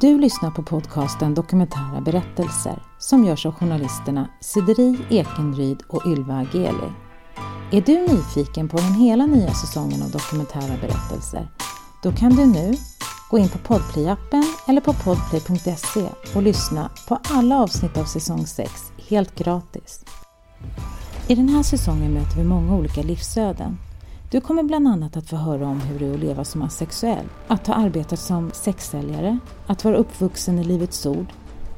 Du lyssnar på podcasten Dokumentära berättelser som görs av journalisterna Sideri Ekenryd och Ylva Ageli. Är du nyfiken på den hela nya säsongen av Dokumentära berättelser? Då kan du nu gå in på Podplay-appen eller på podplay.se och lyssna på alla avsnitt av säsong 6 helt gratis. I den här säsongen möter vi många olika livsöden du kommer bland annat att få höra om hur det är att leva som asexuell, att ha arbetat som sexsäljare, att vara uppvuxen i Livets Ord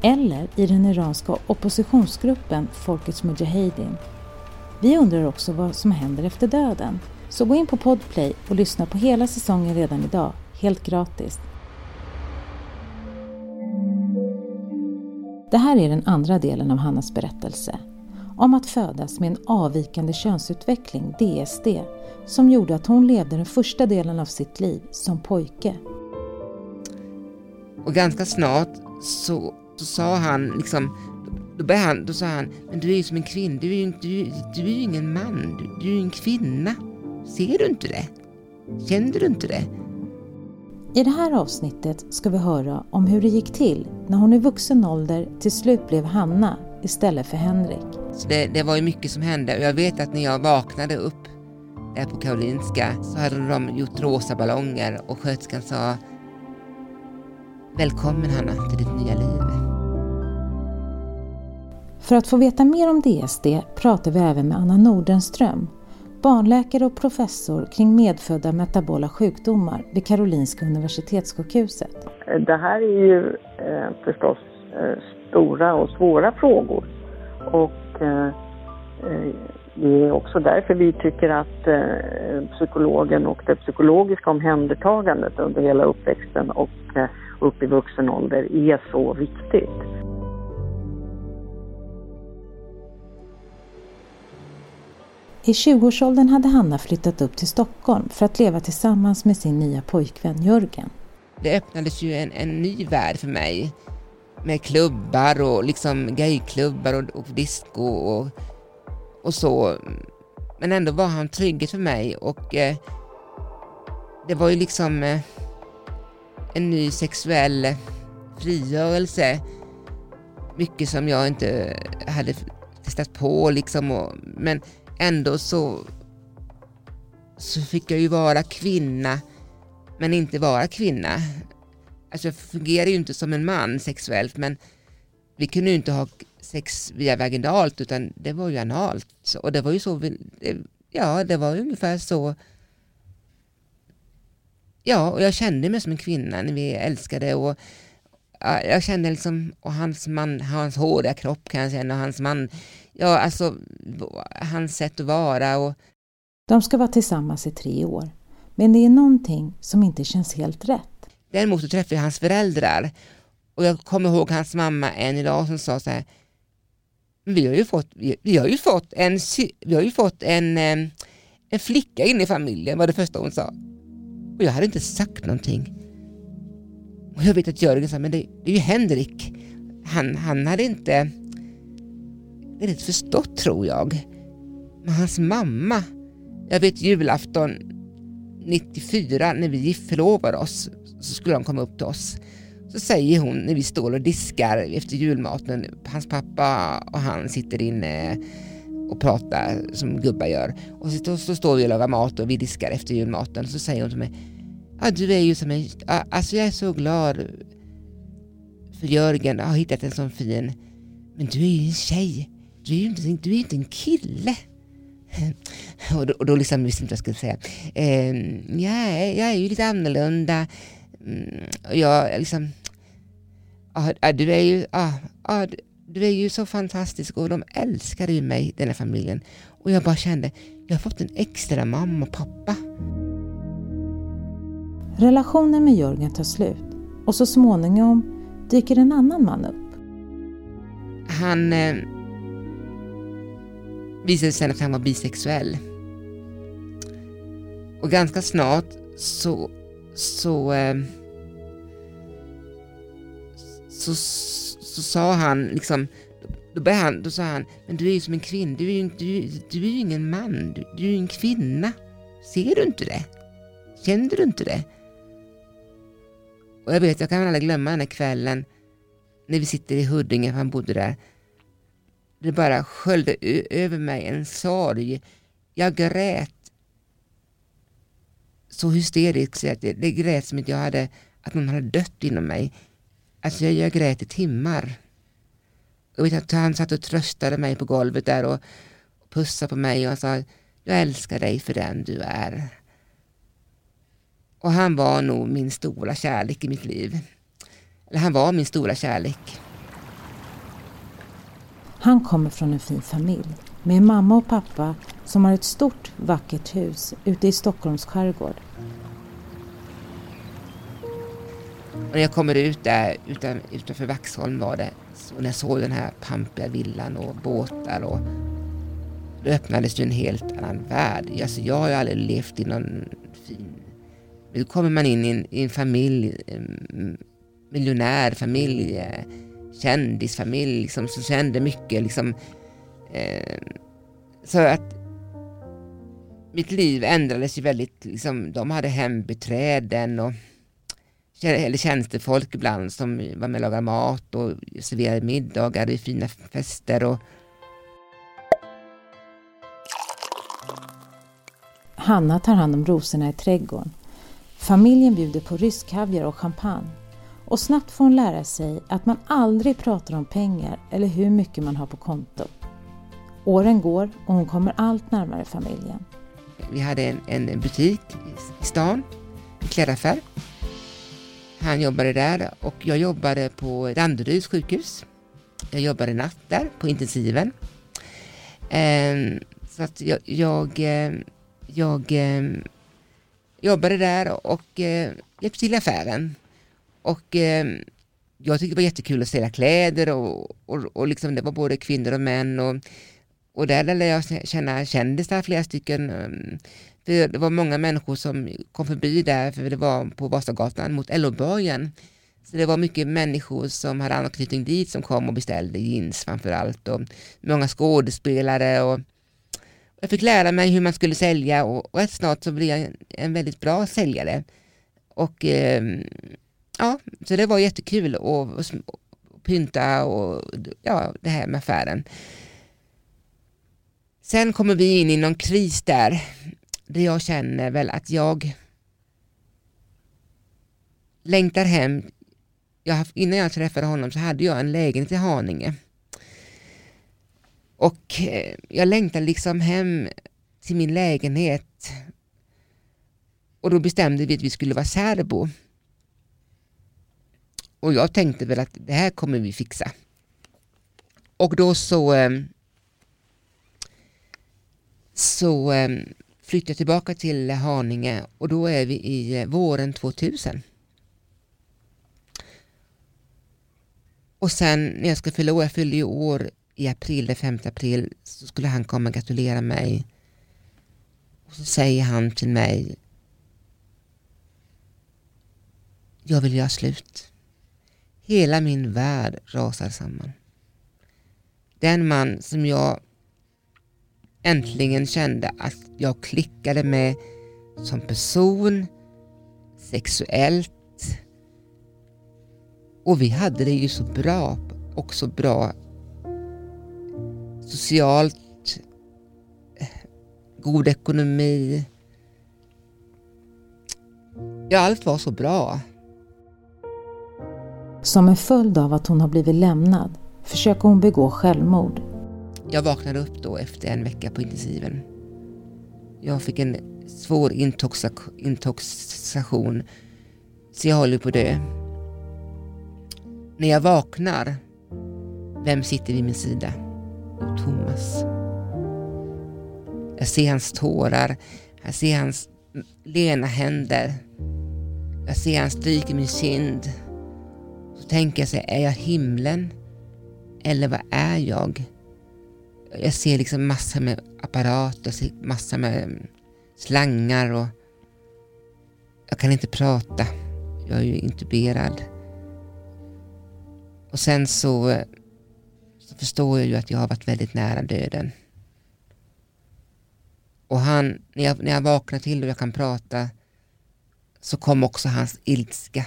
eller i den iranska oppositionsgruppen Folkets Mujahedin. Vi undrar också vad som händer efter döden. Så gå in på Podplay och lyssna på hela säsongen redan idag, helt gratis. Det här är den andra delen av Hannas berättelse om att födas med en avvikande könsutveckling, DSD, som gjorde att hon levde den första delen av sitt liv som pojke. Och ganska snart så, så sa han liksom, då, han, då sa han, men du är ju som en kvinna, du är ju, du, du är ingen man, du, du är ju en kvinna. Ser du inte det? Känner du inte det? I det här avsnittet ska vi höra om hur det gick till när hon i vuxen ålder till slut blev Hanna istället för Henrik. Så det, det var ju mycket som hände och jag vet att när jag vaknade upp där på Karolinska så hade de gjort rosa ballonger och sköterskan sa Välkommen Hanna till ditt nya liv. För att få veta mer om DSD pratar vi även med Anna Nordenström, barnläkare och professor kring medfödda metabola sjukdomar vid Karolinska Universitetssjukhuset. Det här är ju eh, förstås stora och svåra frågor och eh, eh det är också därför vi tycker att eh, psykologen och det psykologiska omhändertagandet under hela uppväxten och eh, upp i vuxen ålder är så viktigt. I 20-årsåldern hade Hanna flyttat upp till Stockholm för att leva tillsammans med sin nya pojkvän Jörgen. Det öppnades ju en, en ny värld för mig med klubbar och liksom gayklubbar och, och disco och och så. Men ändå var han trygghet för mig och eh, det var ju liksom eh, en ny sexuell frigörelse. Mycket som jag inte hade testat på liksom. Och, men ändå så, så fick jag ju vara kvinna men inte vara kvinna. Alltså jag fungerar ju inte som en man sexuellt men vi kunde ju inte ha sex via vaginalt utan det var ju analt. Och det var ju så, ja det var ungefär så. Ja, och jag kände mig som en kvinna när vi älskade och jag kände liksom, och hans man, hans hårda kropp kan jag känna, och hans man, ja alltså hans sätt att vara och... De ska vara tillsammans i tre år, men det är någonting som inte känns helt rätt. Däremot så träffade jag hans föräldrar och jag kommer ihåg hans mamma än idag som sa så här, vi har ju fått, vi har ju fått, en, vi har ju fått en, eh, en flicka in i familjen var det första hon sa. Och jag hade inte sagt någonting. Och jag vet att Jörgen sa, men det, det är ju Henrik. Han, han hade inte riktigt förstått tror jag. Men hans mamma, jag vet julafton 94 när vi förlovade oss så skulle de komma upp till oss så säger hon när vi står och diskar efter julmaten, hans pappa och han sitter inne och pratar som gubbar gör. Och så, så står vi och lagar mat och vi diskar efter julmaten. Så säger hon till mig, ja du är ju som en, alltså jag är så glad för Jörgen har hittat en sån fin, men du är ju en tjej, du är ju inte, du är inte en kille. och, då, och då liksom visste inte vad jag skulle säga. Eh, jag, jag är ju lite annorlunda. Mm, jag liksom ah, du, är ju, ah, ah, du är ju så fantastisk och de älskade ju mig, den här familjen. Och jag bara kände, jag har fått en extra mamma och pappa. Relationen med Jörgen tar slut och så småningom dyker en annan man upp. Han eh, visade sig att han var bisexuell. Och ganska snart så, så eh, så, så sa han liksom, då, började han, då sa han, men du är ju som en kvinna, du är ju, du, du är ju ingen man, du, du är ju en kvinna. Ser du inte det? Känner du inte det? Och jag vet, jag kan aldrig glömma den här kvällen när vi sitter i Huddinge, för han bodde där. Det bara sköljde över mig en sorg. Jag grät så hysterisk så att det, det grät som att jag hade, att någon hade dött inom mig. Alltså jag, jag grät i timmar. Och att han satt och tröstade mig på golvet där och pussade på mig och sa jag älskar dig för den du är. Och han var nog min stora kärlek i mitt liv. Eller han var min stora kärlek. Han kommer från en fin familj med mamma och pappa som har ett stort vackert hus ute i Stockholms skärgård. Och när jag kommer ut där utan, utanför Vaxholm var det, så när jag såg den här pampiga villan och båtar och då öppnades ju en helt annan värld. Alltså jag har ju aldrig levt i någon fin... Nu kommer man in i en, i en familj, en miljonärfamilj, eh, kändisfamilj liksom, som kände mycket. Liksom, eh, så att mitt liv ändrades ju väldigt. Liksom, de hade hembiträden och eller tjänstefolk ibland som var med och lagade mat och serverade middagar i fina fester. Och... Hanna tar hand om rosorna i trädgården. Familjen bjuder på rysk kaviar och champagne. Och snabbt får hon lära sig att man aldrig pratar om pengar eller hur mycket man har på kontot. Åren går och hon kommer allt närmare familjen. Vi hade en, en butik i stan, en klädaffär. Han jobbade där och jag jobbade på Danderyds sjukhus. Jag jobbade natt där på intensiven. Ehm, så att jag, jag, ehm, jag ehm, jobbade där och eh, hjälpte till i affären. Och jag tyckte det var jättekul att sälja kläder och, och, och liksom det var både kvinnor och män. Och, och där lärde jag känna kändisar, flera stycken. Ehm, för det var många människor som kom förbi där, för det var på Vasagatan mot LO-borgen. Så det var mycket människor som hade anknytning dit som kom och beställde jeans framför allt. Och många skådespelare. Och jag fick lära mig hur man skulle sälja och, rätt snart så blev jag en väldigt bra säljare. Och eh, ja, så det var jättekul att pynta och ja, det här med affären. Sen kommer vi in i någon kris där, där jag känner väl att jag längtar hem. Jag, innan jag träffade honom så hade jag en lägenhet i Haninge. Och eh, jag längtade liksom hem till min lägenhet. Och då bestämde vi att vi skulle vara särbo. Och jag tänkte väl att det här kommer vi fixa. Och då så eh, så ehm, flyttade jag tillbaka till Haninge och då är vi i eh, våren 2000. Och sen när jag ska fylla år, jag fyllde ju år i april, den 5 april, så skulle han komma och gratulera mig. Och så säger han till mig, jag vill göra slut. Hela min värld rasar samman. Den man som jag äntligen kände att jag klickade med som person, sexuellt. Och vi hade det ju så bra, också bra socialt, god ekonomi. Ja, allt var så bra. Som en följd av att hon har blivit lämnad försöker hon begå självmord. Jag vaknade upp då efter en vecka på intensiven. Jag fick en svår intoxikation så jag håller på att dö. När jag vaknar, vem sitter vid min sida? Jo, Thomas. Jag ser hans tårar, jag ser hans lena händer. Jag ser han stryker min kind. Så tänker jag sig, är jag himlen? Eller vad är jag? Jag ser liksom massor med apparater, massor med slangar och jag kan inte prata. Jag är ju intuberad. Och sen så, så förstår jag ju att jag har varit väldigt nära döden. Och han, när jag, när jag vaknar till och jag kan prata så kom också hans ilska.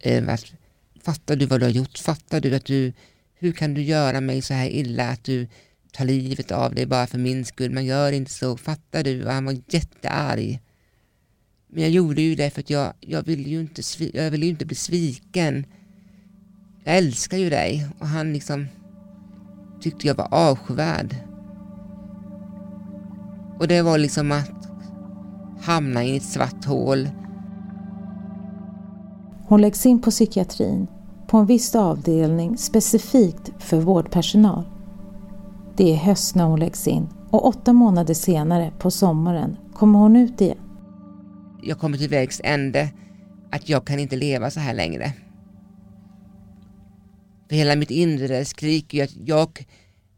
över att fattar du vad du har gjort? Fattar du att du, hur kan du göra mig så här illa att du ta livet av dig bara för min skull? Man gör inte så, fattar du? Och han var jättearg. Men jag gjorde ju det för att jag, jag ville ju inte, jag ville ju inte bli sviken. Jag älskar ju dig och han liksom tyckte jag var avskyvärd. Och det var liksom att hamna i ett svart hål. Hon läggs in på psykiatrin, på en viss avdelning specifikt för vårdpersonal. Det är höst när hon läggs in och åtta månader senare, på sommaren, kommer hon ut igen. Jag kommer till vägs ände, att jag kan inte leva så här längre. För hela mitt inre skriker ju att jag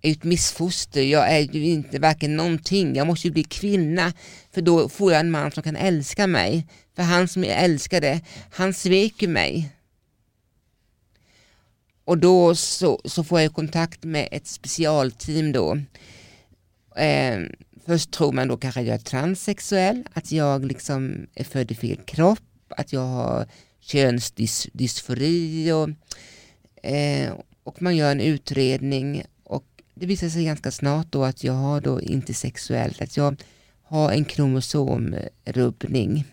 är ett missfoster, jag är ju inte varken någonting, jag måste ju bli kvinna för då får jag en man som kan älska mig. För han som jag älskade, han sveker mig. Och då så, så får jag kontakt med ett specialteam då. Eh, först tror man då kanske att jag är transsexuell, att jag liksom är född i fel kropp, att jag har könsdysfori och, eh, och man gör en utredning och det visar sig ganska snart då att jag har då inte sexuellt, att jag har en kromosomrubbning.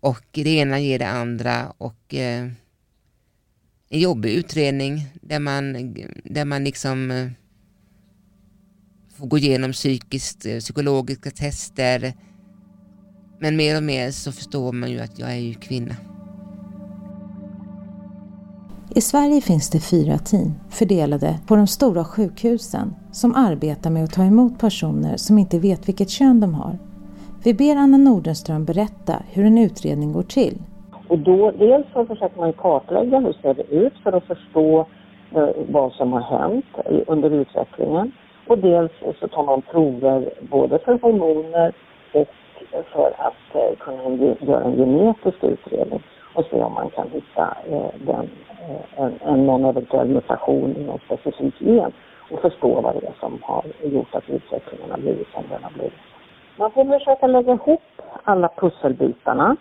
Och det ena ger det andra och eh, en jobbig utredning där man, där man liksom eh, får gå igenom psykiskt, eh, psykologiska tester. Men mer och mer så förstår man ju att jag är ju kvinna. I Sverige finns det fyra team fördelade på de stora sjukhusen som arbetar med att ta emot personer som inte vet vilket kön de har. Vi ber Anna Nordenström berätta hur en utredning går till. Och då, dels så försöker man kartlägga hur ser det ut för att förstå eh, vad som har hänt under utvecklingen. Och dels så tar man prover både för hormoner och för att eh, kunna göra en genetisk utredning och se om man kan hitta eh, den Eh, en, en någon eventuell mutation i någon specifik gen och förstå vad det är som har gjort att utvecklingen har blivit som den har blivit. Man får försöka lägga ihop alla pusselbitarna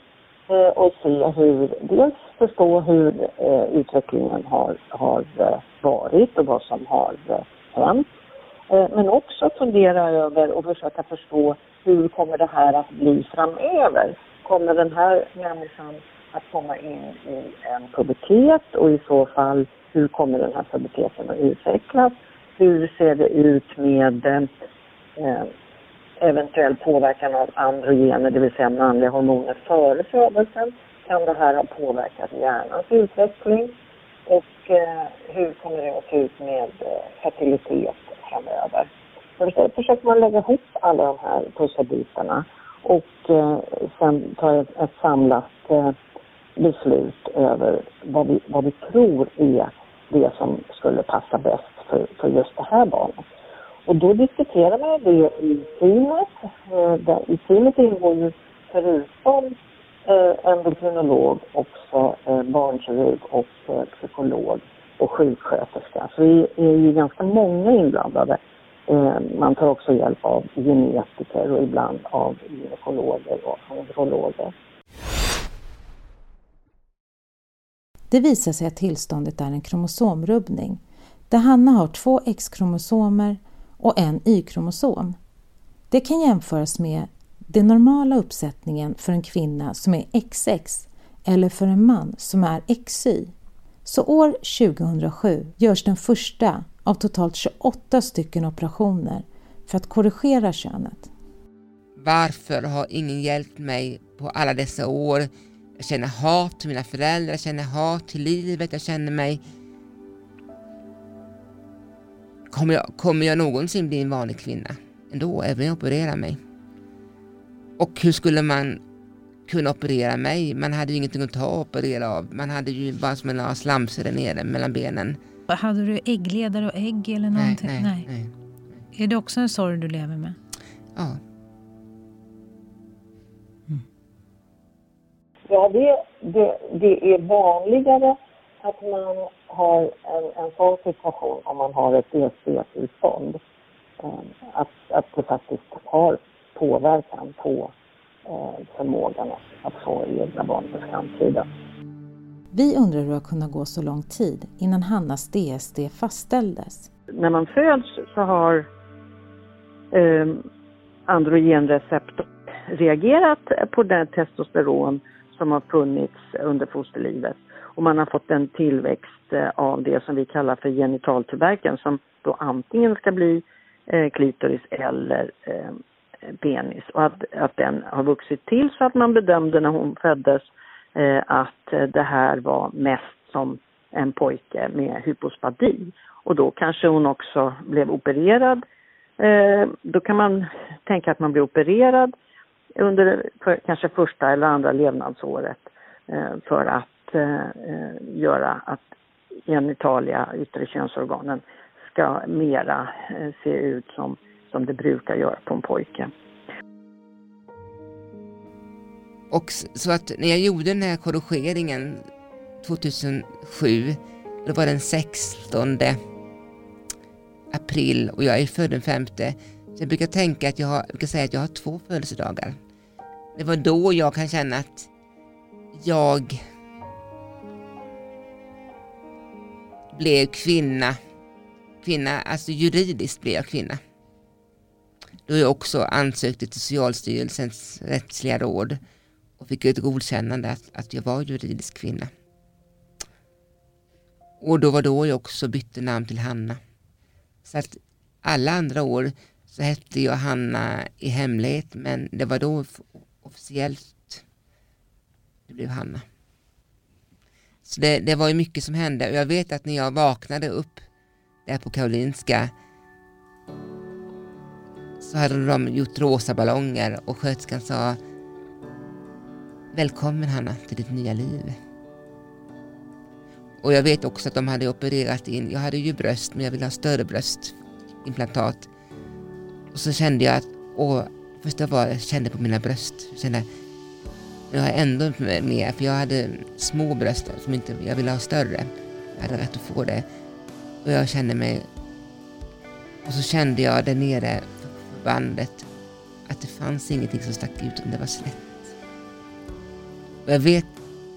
Eh, och se hur, dels förstå hur eh, utvecklingen har, har eh, varit och vad som har eh, hänt. Eh, men också fundera över och försöka förstå hur kommer det här att bli framöver? Kommer den här människan att komma in i en pubertet och i så fall hur kommer den här puberteten att utvecklas? Hur ser det ut med eh, eventuell påverkan av androgener, det vill säga manliga hormoner före födelsen? Kan det här ha påverkat hjärnans utveckling? Och eh, hur kommer det att se ut med eh, fertilitet framöver? Så försöker man lägga ihop alla de här pusselbitarna och eh, sen ta ett, ett samlat eh, beslut över vad vi, vad vi tror är det som skulle passa bäst för, för just det här barnet. Och då diskuterar man det i teamet. Eh, där I teamet ingår ju förutom eh, endokrinolog också eh, barnkirurg och eh, psykolog och sjuksköterska. Så vi är ju ganska många inblandade. Eh, man tar också hjälp av genetiker och ibland av gynekologer och androloger. Det visar sig att tillståndet är en kromosomrubbning där Hanna har två X-kromosomer och en Y-kromosom. Det kan jämföras med den normala uppsättningen för en kvinna som är XX eller för en man som är XY. Så år 2007 görs den första av totalt 28 stycken operationer för att korrigera könet. Varför har ingen hjälpt mig på alla dessa år? Jag känner hat till mina föräldrar, jag känner hat till livet, jag känner mig... Kommer jag, kommer jag någonsin bli en vanlig kvinna ändå, även om jag opererar mig? Och hur skulle man kunna operera mig? Man hade ju ingenting att ta och operera av. Man hade ju bara som en slamsor där nere mellan benen. Hade du äggledare och ägg eller någonting? Nej, nej, nej. nej. Är det också en sorg du lever med? Ja. Ja, det, det, det är vanligare att man har en, en sån situation om man har ett ESC-tillstånd. Ehm, att, att det faktiskt har påverkan på eh, förmågan att få egna barn för framtiden. Vi undrar hur det har kunnat gå så lång tid innan Hannas DSD fastställdes. När man föds så har eh, androgenreceptor reagerat på det testosteron som har funnits under fosterlivet. Och man har fått en tillväxt eh, av det som vi kallar för genitaltuberkeln som då antingen ska bli eh, klitoris eller eh, penis. Och att, att den har vuxit till så att man bedömde när hon föddes att det här var mest som en pojke med hypospadi. Och då kanske hon också blev opererad. Då kan man tänka att man blir opererad under för, kanske första eller andra levnadsåret för att eh, göra att genitalia, yttre könsorganen, ska mera eh, se ut som, som det brukar göra på en pojke. Och så att när jag gjorde den här korrigeringen 2007, då var den 16 april och jag är född den 5 Så jag brukar tänka att jag har, jag brukar säga att jag har två födelsedagar. Det var då jag kan känna att jag blev kvinna. Kvinna, alltså juridiskt blev jag kvinna. Då jag också ansökte till Socialstyrelsens rättsliga råd och fick ett godkännande att, att jag var juridisk kvinna. Och då var då jag också bytte namn till Hanna. Så att alla andra år så hette jag Hanna i hemlighet men det var då officiellt det blev Hanna. Så det, det var ju mycket som hände och jag vet att när jag vaknade upp där på Karolinska så hade de gjort rosa ballonger och sköterskan sa Välkommen Hanna till ditt nya liv. Och jag vet också att de hade opererat in, jag hade ju bröst men jag ville ha större bröstimplantat. Och så kände jag att, och första var jag kände på mina bröst, jag kände men jag har ändå med, för jag hade små bröst som inte, jag ville ha större. Jag hade rätt att få det. Och jag kände mig, och så kände jag där nere på bandet att det fanns ingenting som stack ut om det var slätt. Och jag vet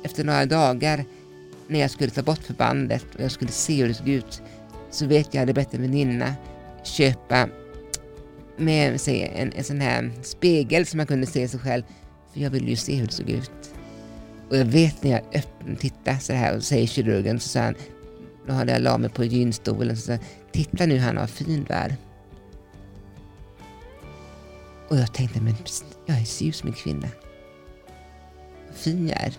efter några dagar när jag skulle ta bort förbandet och jag skulle se hur det såg ut så vet jag att jag hade bett en väninna köpa med sig en, en sån här spegel som man kunde se sig själv för jag ville ju se hur det såg ut. Och jag vet när jag öppnade, tittade så här och säger kirurgen så sa han, då hade jag la mig på gynstolen så sa titta nu han vad fin du är. Och jag tänkte, men jag ser ju som en kvinna. Vad fin jag är.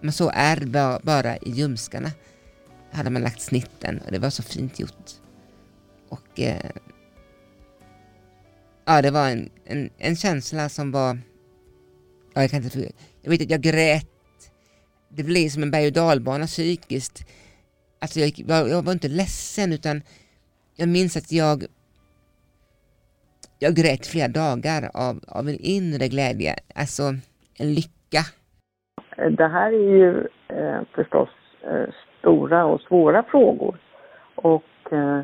Men så är ärr bara i ljumskarna. hade man lagt snitten och det var så fint gjort. Och eh, ja, det var en, en, en känsla som var Ja, jag, kan inte, jag vet att jag grät. Det blev som en berg och dalbana psykiskt. Alltså jag, jag var inte ledsen utan jag minns att jag jag grät flera dagar av, av en inre glädje, alltså en lycka. Det här är ju eh, förstås eh, stora och svåra frågor. Och eh, eh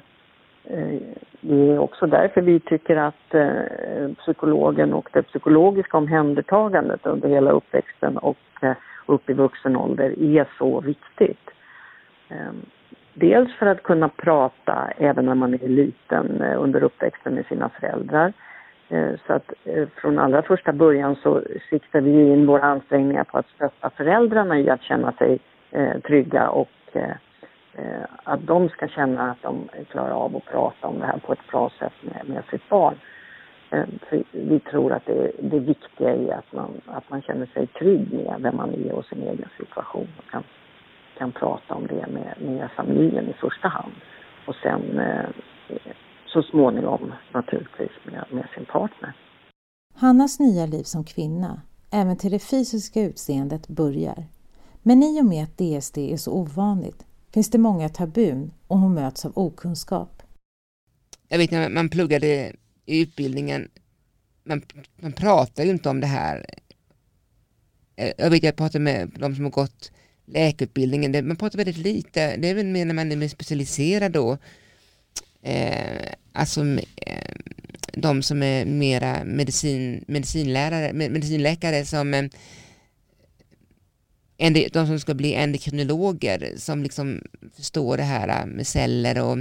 Eh, det är också därför vi tycker att eh, psykologen och det psykologiska omhändertagandet under hela uppväxten och eh, upp i vuxen ålder är så viktigt. Ehm, dels för att kunna prata även när man är liten under uppväxten med sina föräldrar. Så att från allra första början så siktar vi in våra ansträngningar på att stötta föräldrarna i att känna sig trygga och Eh, att de ska känna att de klarar av att prata om det här på ett bra sätt med, med sitt barn. Eh, för vi tror att det, det viktiga är att man, att man känner sig trygg med vem man är och sin egen situation och kan, kan prata om det med, med familjen i första hand. Och sen eh, så småningom naturligtvis med, med sin partner. Hannas nya liv som kvinna, även till det fysiska utseendet, börjar. Men i och med att DSD är så ovanligt finns det många tabun och hon möts av okunskap. Jag vet när man pluggade i utbildningen, man, man pratar ju inte om det här. Eh, jag vet jag pratar med de som har gått läkarutbildningen, man pratar väldigt lite, det är väl mer när man är mer specialiserad då. Eh, alltså eh, de som är mera medicin, medicinlärare, medicinläkare som eh, de som ska bli endokrinologer som liksom förstår det här äh, med celler och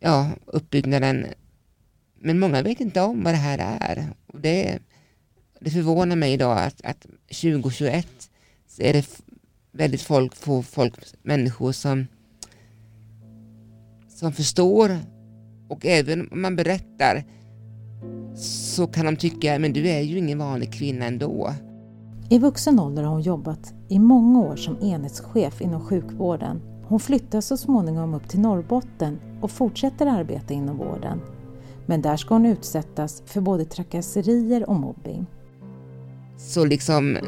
ja, uppbyggnaden. Men många vet inte om vad det här är. Och det, det förvånar mig idag att, att 2021 så är det väldigt folk, få folk, människor som, som förstår och även om man berättar så kan de tycka, men du är ju ingen vanlig kvinna ändå. I vuxen ålder har hon jobbat i många år som enhetschef inom sjukvården. Hon flyttar så småningom upp till Norrbotten och fortsätter arbeta inom vården. Men där ska hon utsättas för både trakasserier och mobbing. Så liksom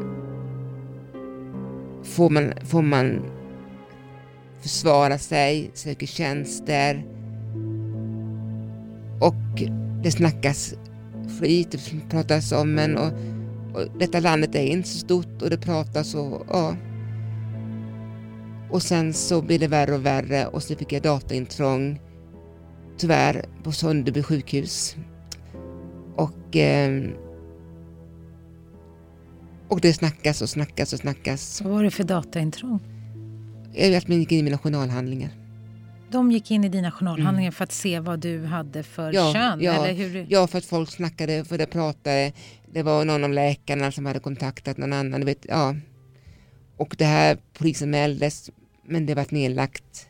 får man, får man försvara sig, söker tjänster och det snackas skit, det pratas om en och och detta landet är inte så stort och det pratas och ja. Och sen så blir det värre och värre och så fick jag dataintrång tyvärr på Sunderby sjukhus. Och, eh, och det snackas och snackas och snackas. Vad var det för dataintrång? Jag vet, man gick in i mina journalhandlingar. De gick in i dina journalhandlingar mm. för att se vad du hade för ja, kön? Ja, eller hur? ja, för att folk snackade, för det pratade. Det var någon av läkarna som hade kontaktat någon annan. Vet, ja. Och det här polisanmäldes, men det var nedlagt.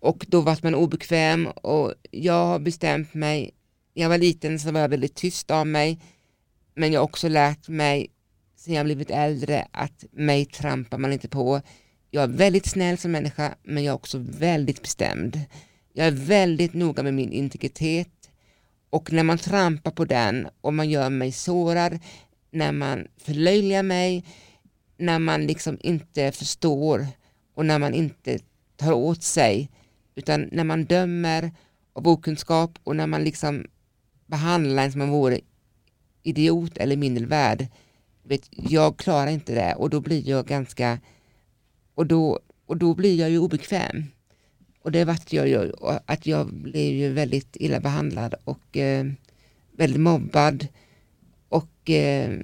Och då var man obekväm och jag har bestämt mig. Jag var liten så var jag väldigt tyst av mig. Men jag har också lärt mig sen jag blivit äldre att mig trampar man inte på. Jag är väldigt snäll som människa men jag är också väldigt bestämd. Jag är väldigt noga med min integritet och när man trampar på den och man gör mig sårad, när man förlöjligar mig, när man liksom inte förstår och när man inte tar åt sig utan när man dömer av okunskap och när man liksom behandlar en som om man vore idiot eller mindervärd. Vet, jag klarar inte det och då blir jag ganska och då, och då blir jag ju obekväm. Och det vart jag ju, att jag blev ju väldigt illa behandlad och eh, väldigt mobbad. Och eh,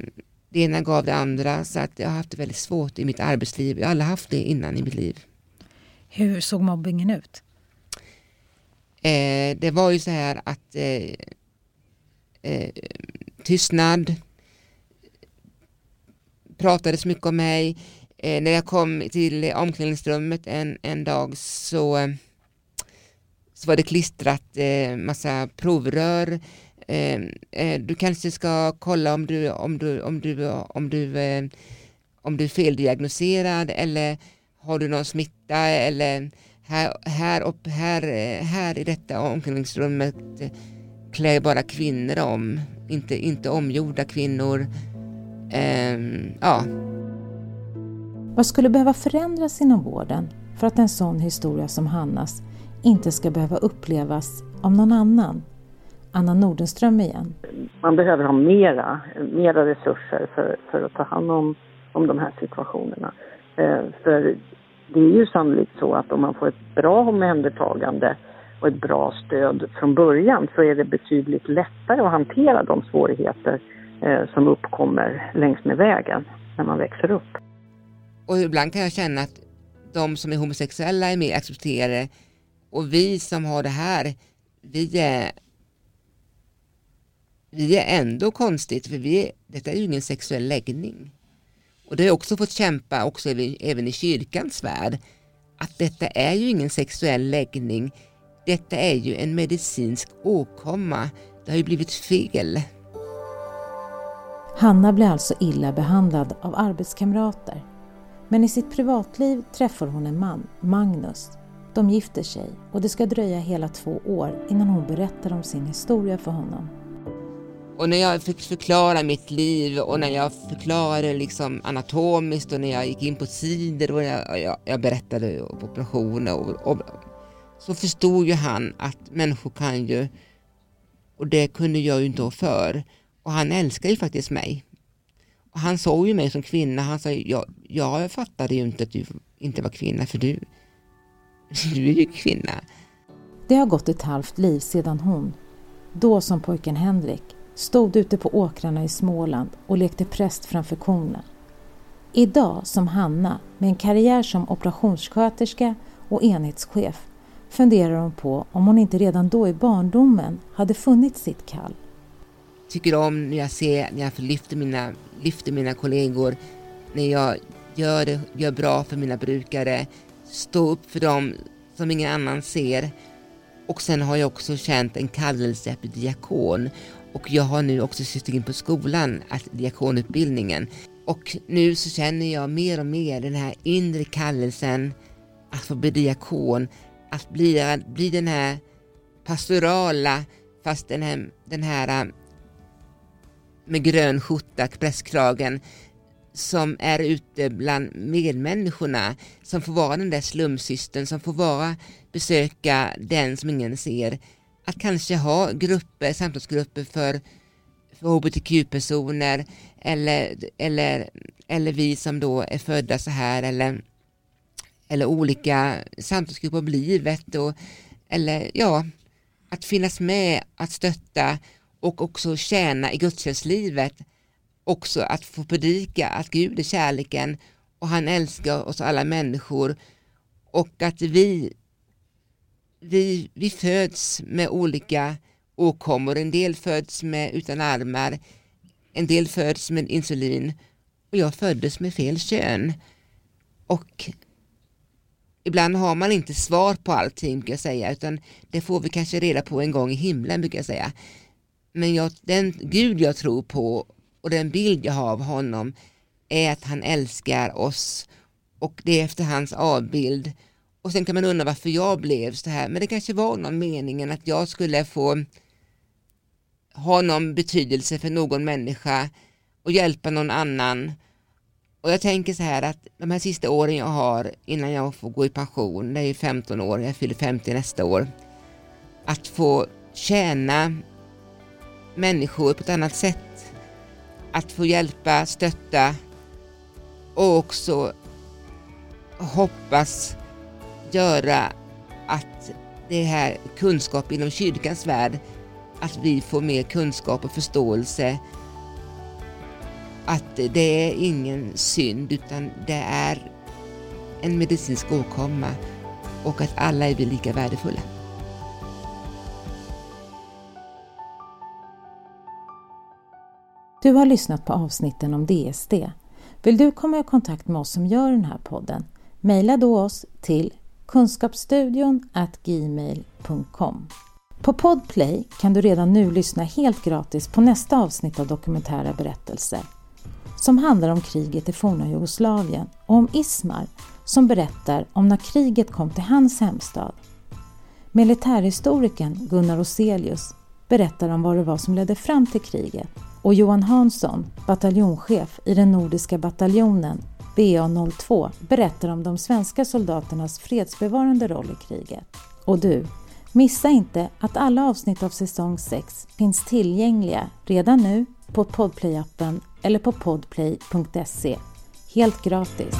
det ena gav det andra så att jag har haft det väldigt svårt i mitt arbetsliv. Jag har aldrig haft det innan i mitt liv. Hur såg mobbingen ut? Eh, det var ju så här att eh, eh, tystnad, pratades mycket om mig, eh, när jag kom till omklädningsrummet en, en dag så, så var det klistrat eh, massa provrör. Eh, eh, du kanske ska kolla om du, om du, om du, om du, eh, om du är feldiagnoserad eller har du någon smitta eller här, här, upp, här, här i detta omklädningsrummet klär bara kvinnor om, inte, inte omgjorda kvinnor. Um, ja. Vad skulle behöva förändras inom vården för att en sån historia som Hannas inte ska behöva upplevas av någon annan? Anna Nordenström igen. Man behöver ha mera, mera resurser för, för att ta hand om, om de här situationerna. Eh, för det är ju sannolikt så att om man får ett bra omhändertagande och ett bra stöd från början så är det betydligt lättare att hantera de svårigheter eh, som uppkommer längs med vägen när man växer upp. Och ibland kan jag känna att de som är homosexuella är mer accepterade och vi som har det här, vi är, vi är ändå konstigt för vi är, detta är ju ingen sexuell läggning. Och det har jag också fått kämpa också även i kyrkans värld att detta är ju ingen sexuell läggning. Detta är ju en medicinsk åkomma. Det har ju blivit fel. Hanna blir alltså illa behandlad av arbetskamrater men i sitt privatliv träffar hon en man, Magnus. De gifter sig och det ska dröja hela två år innan hon berättar om sin historia för honom. Och när jag fick förklara mitt liv och när jag förklarade liksom anatomiskt och när jag gick in på sidor och jag, jag, jag berättade om operationer och, och, så förstod ju han att människor kan ju och det kunde jag ju inte för. Och han älskar ju faktiskt mig han såg ju mig som kvinna. Han sa, ja, jag fattade ju inte att du inte var kvinna för du, du är ju kvinna. Det har gått ett halvt liv sedan hon, då som pojken Henrik, stod ute på åkrarna i Småland och lekte präst framför korna. Idag som Hanna, med en karriär som operationssköterska och enhetschef, funderar hon på om hon inte redan då i barndomen hade funnit sitt kall. Tycker om när jag ser, när jag lyfter mina, lyfter mina kollegor, när jag gör det gör bra för mina brukare, stå upp för dem som ingen annan ser. Och sen har jag också känt en kallelse att bli diakon och jag har nu också suttit in på skolan, att diakonutbildningen. Och nu så känner jag mer och mer den här inre kallelsen att få bli diakon, att bli, bli den här pastorala, fast den här, den här med grön skjorta, presskragen, som är ute bland medmänniskorna, som får vara den där slumsystern, som får vara, besöka den som ingen ser. Att kanske ha grupper, samtalsgrupper för, för hbtq-personer eller, eller, eller vi som då är födda så här eller, eller olika samtalsgrupper om livet och, eller ja, att finnas med, att stötta och också tjäna i gudstjänstlivet också att få predika att Gud är kärleken och han älskar oss alla människor och att vi, vi, vi föds med olika åkommor. En del föds med utan armar, en del föds med insulin och jag föddes med fel kön. Och ibland har man inte svar på allting brukar jag säga utan det får vi kanske reda på en gång i himlen brukar jag säga. Men jag, den Gud jag tror på och den bild jag har av honom är att han älskar oss och det är efter hans avbild. Och sen kan man undra varför jag blev så här, men det kanske var någon meningen att jag skulle få ha någon betydelse för någon människa och hjälpa någon annan. Och jag tänker så här att de här sista åren jag har innan jag får gå i pension, det är 15 år, jag fyller 50 nästa år, att få tjäna människor på ett annat sätt att få hjälpa, stötta och också hoppas göra att det här kunskap inom kyrkans värld, att vi får mer kunskap och förståelse att det är ingen synd utan det är en medicinsk åkomma och att alla är vi lika värdefulla. Du har lyssnat på avsnitten om DSD. Vill du komma i kontakt med oss som gör den här podden? Mejla då oss till kunskapsstudion gmail.com. På Podplay kan du redan nu lyssna helt gratis på nästa avsnitt av Dokumentära berättelser som handlar om kriget i forna Jugoslavien och om Ismar som berättar om när kriget kom till hans hemstad. Militärhistorikern Gunnar Roselius berättar om vad det var som ledde fram till kriget och Johan Hansson, bataljonschef i den nordiska bataljonen BA02 berättar om de svenska soldaternas fredsbevarande roll i kriget. Och du, missa inte att alla avsnitt av säsong 6 finns tillgängliga redan nu på Podplay-appen eller på podplay.se. Helt gratis.